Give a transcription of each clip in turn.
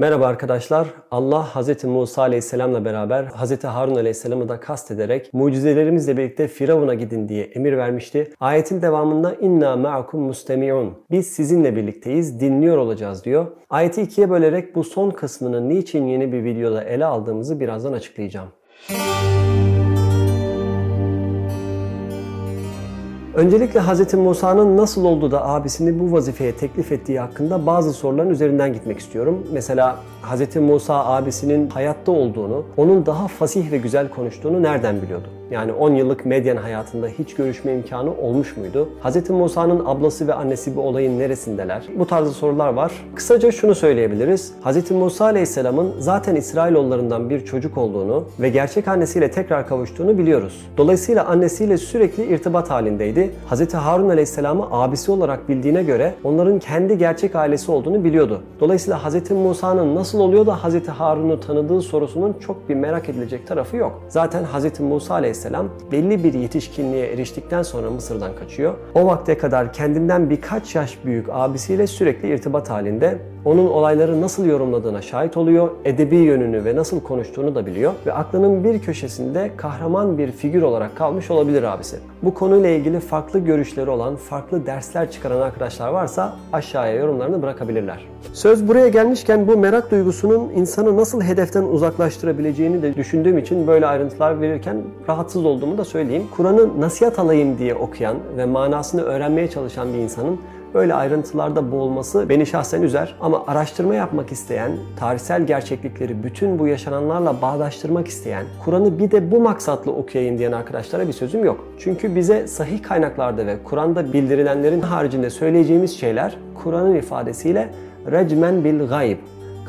Merhaba arkadaşlar. Allah Hz. Musa Aleyhisselam'la beraber Hz. Harun Aleyhisselam'ı da kast ederek mucizelerimizle birlikte Firavun'a gidin diye emir vermişti. Ayetin devamında inna ma'akum mustemi'un. Biz sizinle birlikteyiz, dinliyor olacağız diyor. Ayeti ikiye bölerek bu son kısmını niçin yeni bir videoda ele aldığımızı birazdan açıklayacağım. Öncelikle Hz. Musa'nın nasıl oldu da abisini bu vazifeye teklif ettiği hakkında bazı soruların üzerinden gitmek istiyorum. Mesela Hz. Musa abisinin hayatta olduğunu, onun daha fasih ve güzel konuştuğunu nereden biliyordu? Yani 10 yıllık medyan hayatında hiç görüşme imkanı olmuş muydu? Hz. Musa'nın ablası ve annesi bu olayın neresindeler? Bu tarzı sorular var. Kısaca şunu söyleyebiliriz. Hz. Musa Aleyhisselam'ın zaten İsrailoğullarından bir çocuk olduğunu ve gerçek annesiyle tekrar kavuştuğunu biliyoruz. Dolayısıyla annesiyle sürekli irtibat halindeydi. Hz. Harun Aleyhisselam'ı abisi olarak bildiğine göre onların kendi gerçek ailesi olduğunu biliyordu. Dolayısıyla Hz. Musa'nın nasıl oluyor da Hz. Harun'u tanıdığı sorusunun çok bir merak edilecek tarafı yok. Zaten Hz. Musa Aleyhisselam Aleyhisselam belli bir yetişkinliğe eriştikten sonra Mısır'dan kaçıyor. O vakte kadar kendinden birkaç yaş büyük abisiyle sürekli irtibat halinde onun olayları nasıl yorumladığına şahit oluyor, edebi yönünü ve nasıl konuştuğunu da biliyor ve aklının bir köşesinde kahraman bir figür olarak kalmış olabilir abisi. Bu konuyla ilgili farklı görüşleri olan, farklı dersler çıkaran arkadaşlar varsa aşağıya yorumlarını bırakabilirler. Söz buraya gelmişken bu merak duygusunun insanı nasıl hedeften uzaklaştırabileceğini de düşündüğüm için böyle ayrıntılar verirken rahatsız olduğumu da söyleyeyim. Kur'an'ı nasihat alayım diye okuyan ve manasını öğrenmeye çalışan bir insanın böyle ayrıntılarda boğulması beni şahsen üzer. Ama araştırma yapmak isteyen, tarihsel gerçeklikleri bütün bu yaşananlarla bağdaştırmak isteyen, Kur'an'ı bir de bu maksatla okuyayım diyen arkadaşlara bir sözüm yok. Çünkü bize sahih kaynaklarda ve Kur'an'da bildirilenlerin haricinde söyleyeceğimiz şeyler Kur'an'ın ifadesiyle recmen bil gayb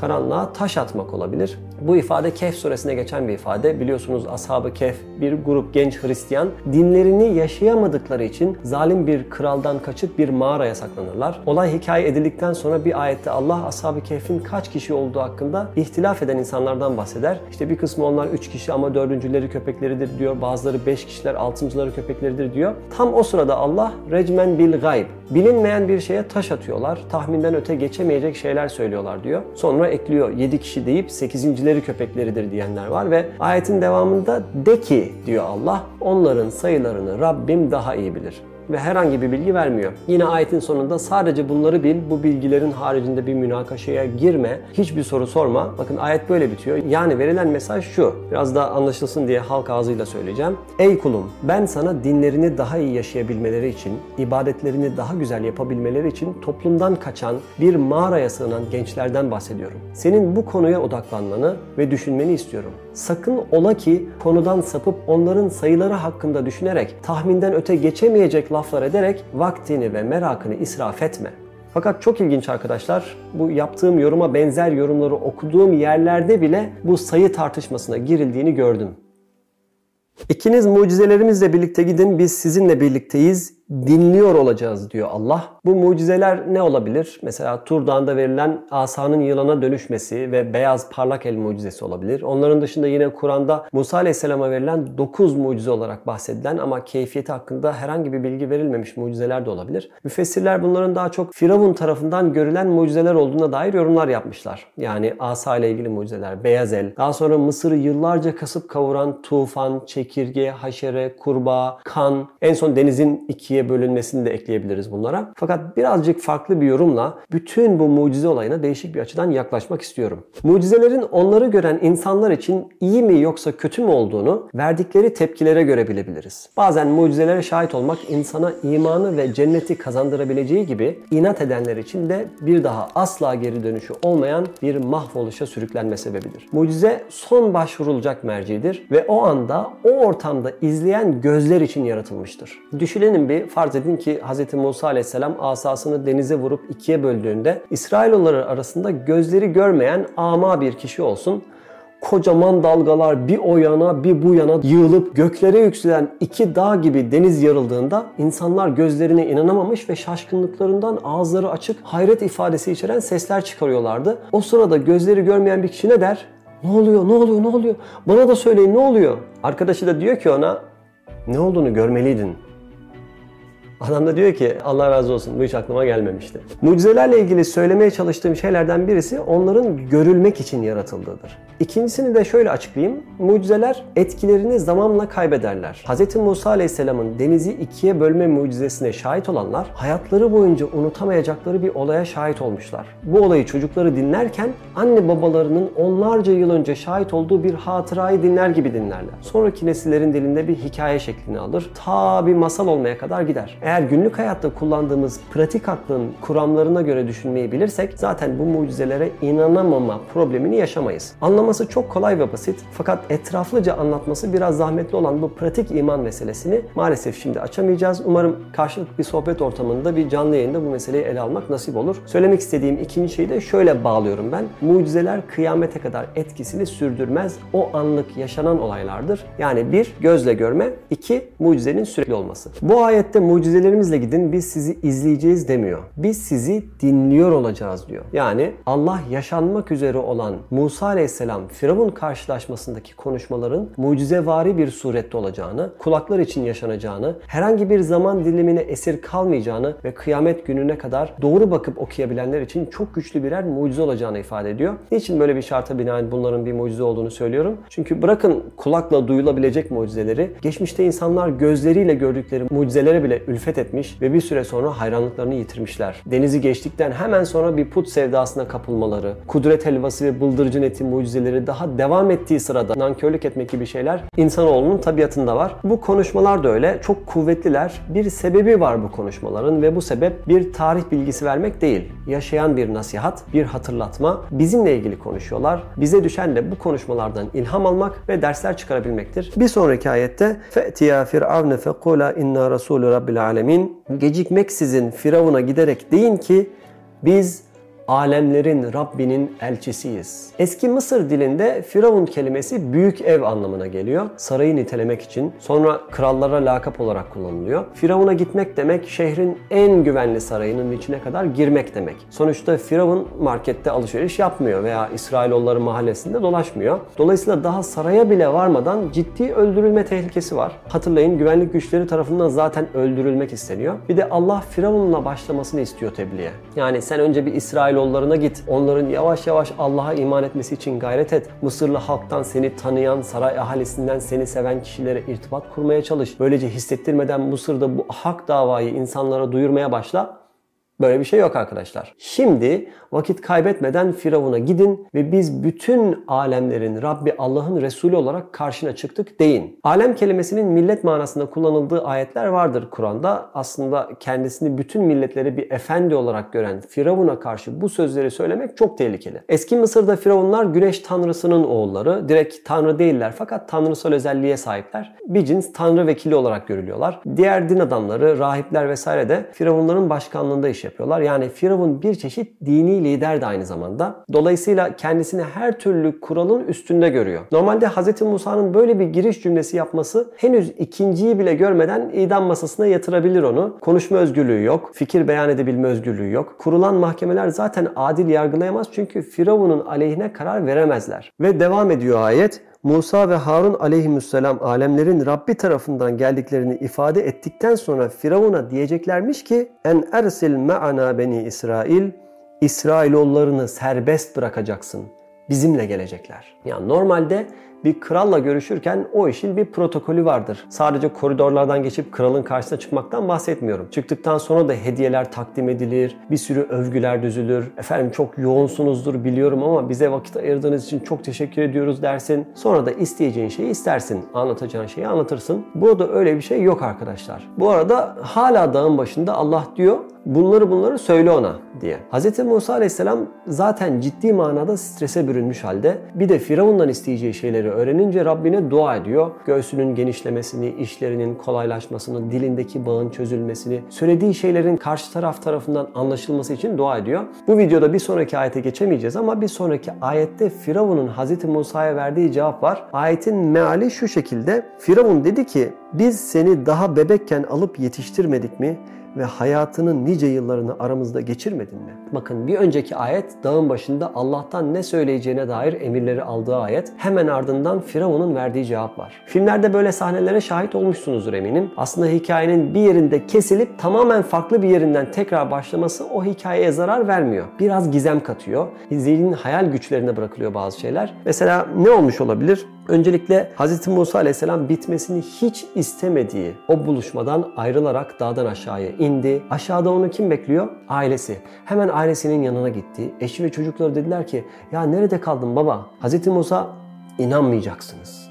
karanlığa taş atmak olabilir. Bu ifade Kehf suresine geçen bir ifade. Biliyorsunuz Ashab-ı Kehf bir grup genç Hristiyan dinlerini yaşayamadıkları için zalim bir kraldan kaçıp bir mağaraya saklanırlar. Olay hikaye edildikten sonra bir ayette Allah Ashab-ı Kehf'in kaç kişi olduğu hakkında ihtilaf eden insanlardan bahseder. İşte bir kısmı onlar 3 kişi ama dördüncüleri köpekleridir diyor. Bazıları 5 kişiler, altıncıları köpekleridir diyor. Tam o sırada Allah recmen bil gayb. Bilinmeyen bir şeye taş atıyorlar. Tahminden öte geçemeyecek şeyler söylüyorlar diyor. Sonra ekliyor 7 kişi deyip 8 cinleri köpekleridir diyenler var ve ayetin devamında de ki diyor Allah onların sayılarını Rabbim daha iyi bilir ve herhangi bir bilgi vermiyor. Yine ayetin sonunda sadece bunları bil, bu bilgilerin haricinde bir münakaşaya girme, hiçbir soru sorma. Bakın ayet böyle bitiyor. Yani verilen mesaj şu, biraz daha anlaşılsın diye halk ağzıyla söyleyeceğim. Ey kulum, ben sana dinlerini daha iyi yaşayabilmeleri için, ibadetlerini daha güzel yapabilmeleri için toplumdan kaçan, bir mağaraya sığınan gençlerden bahsediyorum. Senin bu konuya odaklanmanı ve düşünmeni istiyorum. Sakın ola ki konudan sapıp onların sayıları hakkında düşünerek tahminden öte geçemeyecek laflar ederek vaktini ve merakını israf etme. Fakat çok ilginç arkadaşlar, bu yaptığım yoruma benzer yorumları okuduğum yerlerde bile bu sayı tartışmasına girildiğini gördüm. İkiniz mucizelerimizle birlikte gidin, biz sizinle birlikteyiz dinliyor olacağız diyor Allah. Bu mucizeler ne olabilir? Mesela Tur Dağı'nda verilen asanın yılana dönüşmesi ve beyaz parlak el mucizesi olabilir. Onların dışında yine Kur'an'da Musa Aleyhisselam'a verilen 9 mucize olarak bahsedilen ama keyfiyeti hakkında herhangi bir bilgi verilmemiş mucizeler de olabilir. Müfessirler bunların daha çok Firavun tarafından görülen mucizeler olduğuna dair yorumlar yapmışlar. Yani asa ile ilgili mucizeler, beyaz el, daha sonra Mısır'ı yıllarca kasıp kavuran tufan, çekirge, haşere, kurbağa, kan, en son denizin ikiye ikiye bölünmesini de ekleyebiliriz bunlara. Fakat birazcık farklı bir yorumla bütün bu mucize olayına değişik bir açıdan yaklaşmak istiyorum. Mucizelerin onları gören insanlar için iyi mi yoksa kötü mü olduğunu verdikleri tepkilere göre bilebiliriz. Bazen mucizelere şahit olmak insana imanı ve cenneti kazandırabileceği gibi inat edenler için de bir daha asla geri dönüşü olmayan bir mahvoluşa sürüklenme sebebidir. Mucize son başvurulacak mercidir ve o anda o ortamda izleyen gözler için yaratılmıştır. Düşünelim bir farz edin ki Hz. Musa aleyhisselam asasını denize vurup ikiye böldüğünde İsrailoğulları arasında gözleri görmeyen ama bir kişi olsun kocaman dalgalar bir o yana bir bu yana yığılıp göklere yükselen iki dağ gibi deniz yarıldığında insanlar gözlerine inanamamış ve şaşkınlıklarından ağızları açık hayret ifadesi içeren sesler çıkarıyorlardı. O sırada gözleri görmeyen bir kişi ne der? Ne oluyor, ne oluyor, ne oluyor? Bana da söyleyin ne oluyor? Arkadaşı da diyor ki ona ne olduğunu görmeliydin. Adam da diyor ki Allah razı olsun bu hiç aklıma gelmemişti. Mucizelerle ilgili söylemeye çalıştığım şeylerden birisi onların görülmek için yaratıldığıdır. İkincisini de şöyle açıklayayım. Mucizeler etkilerini zamanla kaybederler. Hz. Musa Aleyhisselam'ın denizi ikiye bölme mucizesine şahit olanlar hayatları boyunca unutamayacakları bir olaya şahit olmuşlar. Bu olayı çocukları dinlerken anne babalarının onlarca yıl önce şahit olduğu bir hatırayı dinler gibi dinlerler. Sonraki nesillerin dilinde bir hikaye şeklini alır. Ta bir masal olmaya kadar gider. Eğer günlük hayatta kullandığımız pratik aklın kuramlarına göre düşünmeyi bilirsek zaten bu mucizelere inanamama problemini yaşamayız. Anlaması çok kolay ve basit fakat etraflıca anlatması biraz zahmetli olan bu pratik iman meselesini maalesef şimdi açamayacağız. Umarım karşılıklı bir sohbet ortamında bir canlı yayında bu meseleyi ele almak nasip olur. Söylemek istediğim ikinci şeyi de şöyle bağlıyorum ben. Mucizeler kıyamete kadar etkisini sürdürmez. O anlık yaşanan olaylardır. Yani bir, gözle görme. iki mucizenin sürekli olması. Bu ayette mucizelerimizle gidin biz sizi izleyeceğiz demiyor. Biz sizi dinliyor olacağız diyor. Yani Allah yaşanmak üzere olan Musa Aleyhisselam Firavun karşılaşmasındaki konuşmaların mucizevari bir surette olacağını, kulaklar için yaşanacağını, herhangi bir zaman dilimine esir kalmayacağını ve kıyamet gününe kadar doğru bakıp okuyabilenler için çok güçlü birer mucize olacağını ifade ediyor. Niçin böyle bir şarta binaen bunların bir mucize olduğunu söylüyorum? Çünkü bırakın kulakla duyulabilecek mucizeleri, geçmişte insanlar gözleriyle gördükleri mucizelere bile ülfet etmiş ve bir süre sonra hayranlıklarını yitirmişler. Denizi geçtikten hemen sonra bir put sevdasına kapılmaları, kudret helvası ve bıldırcın eti mucizeleri daha devam ettiği sırada nankörlük etmek gibi şeyler insanoğlunun tabiatında var. Bu konuşmalar da öyle. Çok kuvvetliler. Bir sebebi var bu konuşmaların ve bu sebep bir tarih bilgisi vermek değil. Yaşayan bir nasihat, bir hatırlatma. Bizimle ilgili konuşuyorlar. Bize düşen de bu konuşmalardan ilham almak ve dersler çıkarabilmektir. Bir sonraki ayette فَأْتِيَا فِرْعَوْنَ فَقُولَا اِنَّا رَسُولُ رَبِّ الْعَالَمِينَ Gecikmeksizin Firavun'a giderek deyin ki biz alemlerin Rabbinin elçisiyiz. Eski Mısır dilinde Firavun kelimesi büyük ev anlamına geliyor. Sarayı nitelemek için. Sonra krallara lakap olarak kullanılıyor. Firavun'a gitmek demek şehrin en güvenli sarayının içine kadar girmek demek. Sonuçta Firavun markette alışveriş yapmıyor veya İsrailoğulları mahallesinde dolaşmıyor. Dolayısıyla daha saraya bile varmadan ciddi öldürülme tehlikesi var. Hatırlayın güvenlik güçleri tarafından zaten öldürülmek isteniyor. Bir de Allah Firavun'la başlamasını istiyor tebliğe. Yani sen önce bir İsrail İsrailoğullarına git. Onların yavaş yavaş Allah'a iman etmesi için gayret et. Mısırlı halktan seni tanıyan, saray ahalisinden seni seven kişilere irtibat kurmaya çalış. Böylece hissettirmeden Mısır'da bu hak davayı insanlara duyurmaya başla. Böyle bir şey yok arkadaşlar. Şimdi vakit kaybetmeden Firavun'a gidin ve biz bütün alemlerin Rabbi Allah'ın Resulü olarak karşına çıktık deyin. Alem kelimesinin millet manasında kullanıldığı ayetler vardır Kur'an'da. Aslında kendisini bütün milletleri bir efendi olarak gören Firavun'a karşı bu sözleri söylemek çok tehlikeli. Eski Mısır'da Firavunlar güneş tanrısının oğulları. Direkt tanrı değiller fakat tanrısal özelliğe sahipler. Bir cins tanrı vekili olarak görülüyorlar. Diğer din adamları, rahipler vesaire de Firavunların başkanlığında iş yapıyorlar. Yani Firavun bir çeşit dini lider de aynı zamanda. Dolayısıyla kendisini her türlü kuralın üstünde görüyor. Normalde Hz. Musa'nın böyle bir giriş cümlesi yapması henüz ikinciyi bile görmeden idam masasına yatırabilir onu. Konuşma özgürlüğü yok, fikir beyan edebilme özgürlüğü yok. Kurulan mahkemeler zaten adil yargılayamaz çünkü Firavun'un aleyhine karar veremezler. Ve devam ediyor ayet. Musa ve Harun aleyhisselam alemlerin Rabbi tarafından geldiklerini ifade ettikten sonra Firavun'a diyeceklermiş ki en ersil ma'ana beni İsrail İsrailoğullarını serbest bırakacaksın. Bizimle gelecekler. Yani normalde bir kralla görüşürken o işin bir protokolü vardır. Sadece koridorlardan geçip kralın karşısına çıkmaktan bahsetmiyorum. Çıktıktan sonra da hediyeler takdim edilir, bir sürü övgüler düzülür. Efendim çok yoğunsunuzdur biliyorum ama bize vakit ayırdığınız için çok teşekkür ediyoruz dersin. Sonra da isteyeceğin şeyi istersin. Anlatacağın şeyi anlatırsın. Burada öyle bir şey yok arkadaşlar. Bu arada hala dağın başında Allah diyor bunları bunları söyle ona diye. Hz. Musa aleyhisselam zaten ciddi manada strese bürünmüş halde bir de Firavun'dan isteyeceği şeyleri öğrenince Rabbine dua ediyor. Göğsünün genişlemesini, işlerinin kolaylaşmasını, dilindeki bağın çözülmesini, söylediği şeylerin karşı taraf tarafından anlaşılması için dua ediyor. Bu videoda bir sonraki ayete geçemeyeceğiz ama bir sonraki ayette Firavun'un Hz. Musa'ya verdiği cevap var. Ayetin meali şu şekilde. Firavun dedi ki biz seni daha bebekken alıp yetiştirmedik mi? Ve hayatının nice yıllarını aramızda geçirmedin mi? Bakın bir önceki ayet dağın başında Allah'tan ne söyleyeceğine dair emirleri aldığı ayet. Hemen ardından Firavun'un verdiği cevap var. Filmlerde böyle sahnelere şahit olmuşsunuzdur eminim. Aslında hikayenin bir yerinde kesilip tamamen farklı bir yerinden tekrar başlaması o hikayeye zarar vermiyor. Biraz gizem katıyor. Zihnin hayal güçlerine bırakılıyor bazı şeyler. Mesela ne olmuş olabilir? Öncelikle Hz. Musa Aleyhisselam bitmesini hiç istemediği o buluşmadan ayrılarak dağdan aşağıya indi. Aşağıda onu kim bekliyor? Ailesi. Hemen ailesinin yanına gitti. Eşi ve çocukları dediler ki ya nerede kaldın baba? Hz. Musa inanmayacaksınız.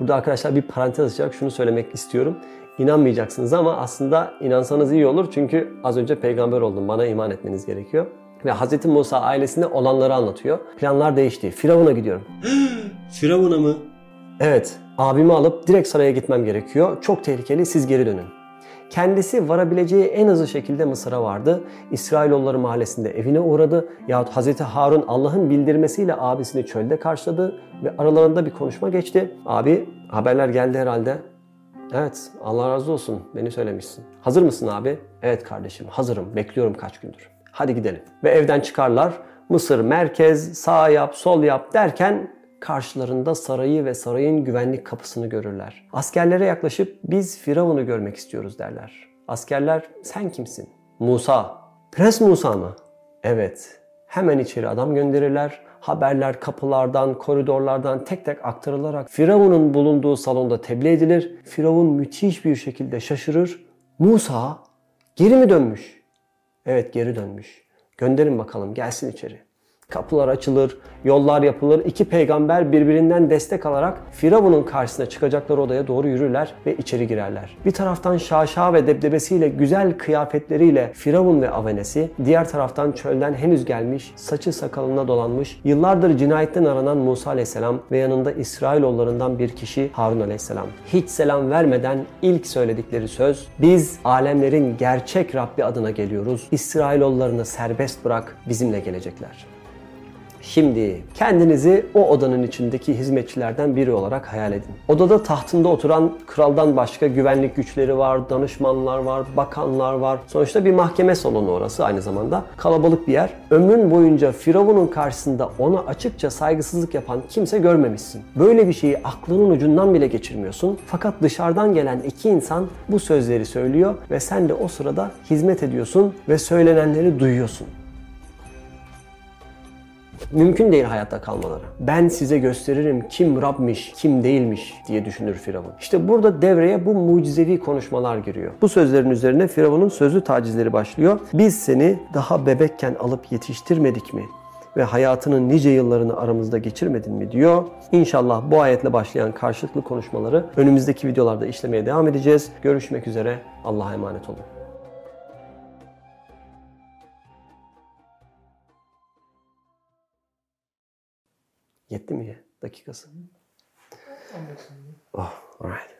Burada arkadaşlar bir parantez açarak şunu söylemek istiyorum. İnanmayacaksınız ama aslında inansanız iyi olur çünkü az önce peygamber oldum. Bana iman etmeniz gerekiyor. Ve Hz. Musa ailesine olanları anlatıyor. Planlar değişti. Firavun'a gidiyorum. Firavun'a mı? Evet, abimi alıp direkt saraya gitmem gerekiyor. Çok tehlikeli, siz geri dönün. Kendisi varabileceği en hızlı şekilde Mısır'a vardı. İsrailoğulları mahallesinde evine uğradı. Yahut Hazreti Harun Allah'ın bildirmesiyle abisini çölde karşıladı ve aralarında bir konuşma geçti. Abi haberler geldi herhalde. Evet Allah razı olsun beni söylemişsin. Hazır mısın abi? Evet kardeşim hazırım bekliyorum kaç gündür. Hadi gidelim. Ve evden çıkarlar. Mısır merkez sağ yap sol yap derken karşılarında sarayı ve sarayın güvenlik kapısını görürler. Askerlere yaklaşıp biz Firavun'u görmek istiyoruz derler. Askerler sen kimsin? Musa. Prens Musa mı? Evet. Hemen içeri adam gönderirler. Haberler kapılardan, koridorlardan tek tek aktarılarak Firavun'un bulunduğu salonda tebliğ edilir. Firavun müthiş bir şekilde şaşırır. Musa geri mi dönmüş? Evet geri dönmüş. Gönderin bakalım gelsin içeri. Kapılar açılır, yollar yapılır. İki peygamber birbirinden destek alarak Firavun'un karşısına çıkacakları odaya doğru yürürler ve içeri girerler. Bir taraftan şaşa ve debdebesiyle güzel kıyafetleriyle Firavun ve avenesi, diğer taraftan çölden henüz gelmiş, saçı sakalına dolanmış, yıllardır cinayetten aranan Musa aleyhisselam ve yanında İsrailoğullarından bir kişi Harun aleyhisselam. Hiç selam vermeden ilk söyledikleri söz, biz alemlerin gerçek Rabbi adına geliyoruz. İsrailoğullarını serbest bırak, bizimle gelecekler. Şimdi kendinizi o odanın içindeki hizmetçilerden biri olarak hayal edin. Odada tahtında oturan kraldan başka güvenlik güçleri var, danışmanlar var, bakanlar var. Sonuçta bir mahkeme salonu orası aynı zamanda. Kalabalık bir yer. Ömrün boyunca Firavun'un karşısında ona açıkça saygısızlık yapan kimse görmemişsin. Böyle bir şeyi aklının ucundan bile geçirmiyorsun. Fakat dışarıdan gelen iki insan bu sözleri söylüyor ve sen de o sırada hizmet ediyorsun ve söylenenleri duyuyorsun. Mümkün değil hayatta kalmaları. Ben size gösteririm kim Rab'miş, kim değilmiş diye düşünür Firavun. İşte burada devreye bu mucizevi konuşmalar giriyor. Bu sözlerin üzerine Firavun'un sözlü tacizleri başlıyor. Biz seni daha bebekken alıp yetiştirmedik mi? ve hayatının nice yıllarını aramızda geçirmedin mi diyor. İnşallah bu ayetle başlayan karşılıklı konuşmaları önümüzdeki videolarda işlemeye devam edeceğiz. Görüşmek üzere. Allah'a emanet olun. Yetti mi ya dakikası? Oh, alright.